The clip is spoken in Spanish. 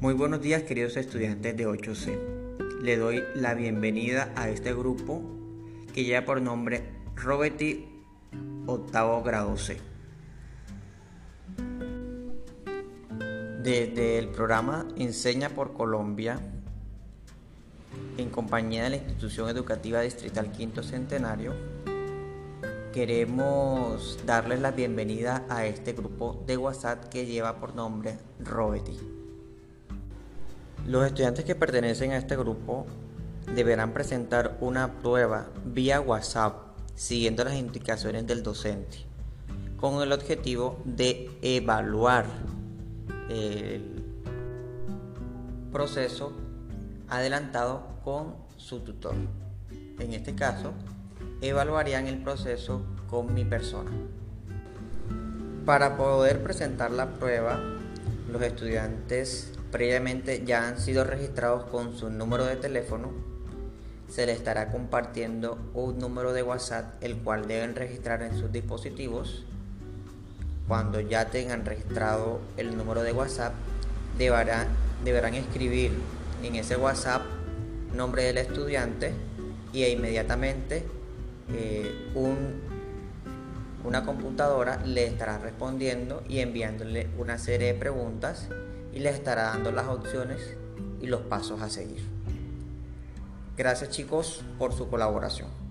Muy buenos días queridos estudiantes de 8C. Le doy la bienvenida a este grupo que lleva por nombre Roberti octavo grado C. Desde el programa Enseña por Colombia, en compañía de la institución educativa distrital Quinto Centenario, queremos darles la bienvenida a este grupo de WhatsApp que lleva por nombre Roberti. Los estudiantes que pertenecen a este grupo deberán presentar una prueba vía WhatsApp siguiendo las indicaciones del docente con el objetivo de evaluar el proceso adelantado con su tutor. En este caso, evaluarían el proceso con mi persona. Para poder presentar la prueba, los estudiantes previamente ya han sido registrados con su número de teléfono, se les estará compartiendo un número de WhatsApp el cual deben registrar en sus dispositivos. Cuando ya tengan registrado el número de WhatsApp, deberán, escribir en ese WhatsApp nombre del estudiante y inmediatamente eh, una computadora le estará respondiendo y enviándole una serie de preguntas y les estará dando las opciones y los pasos a seguir. Gracias chicos por su colaboración.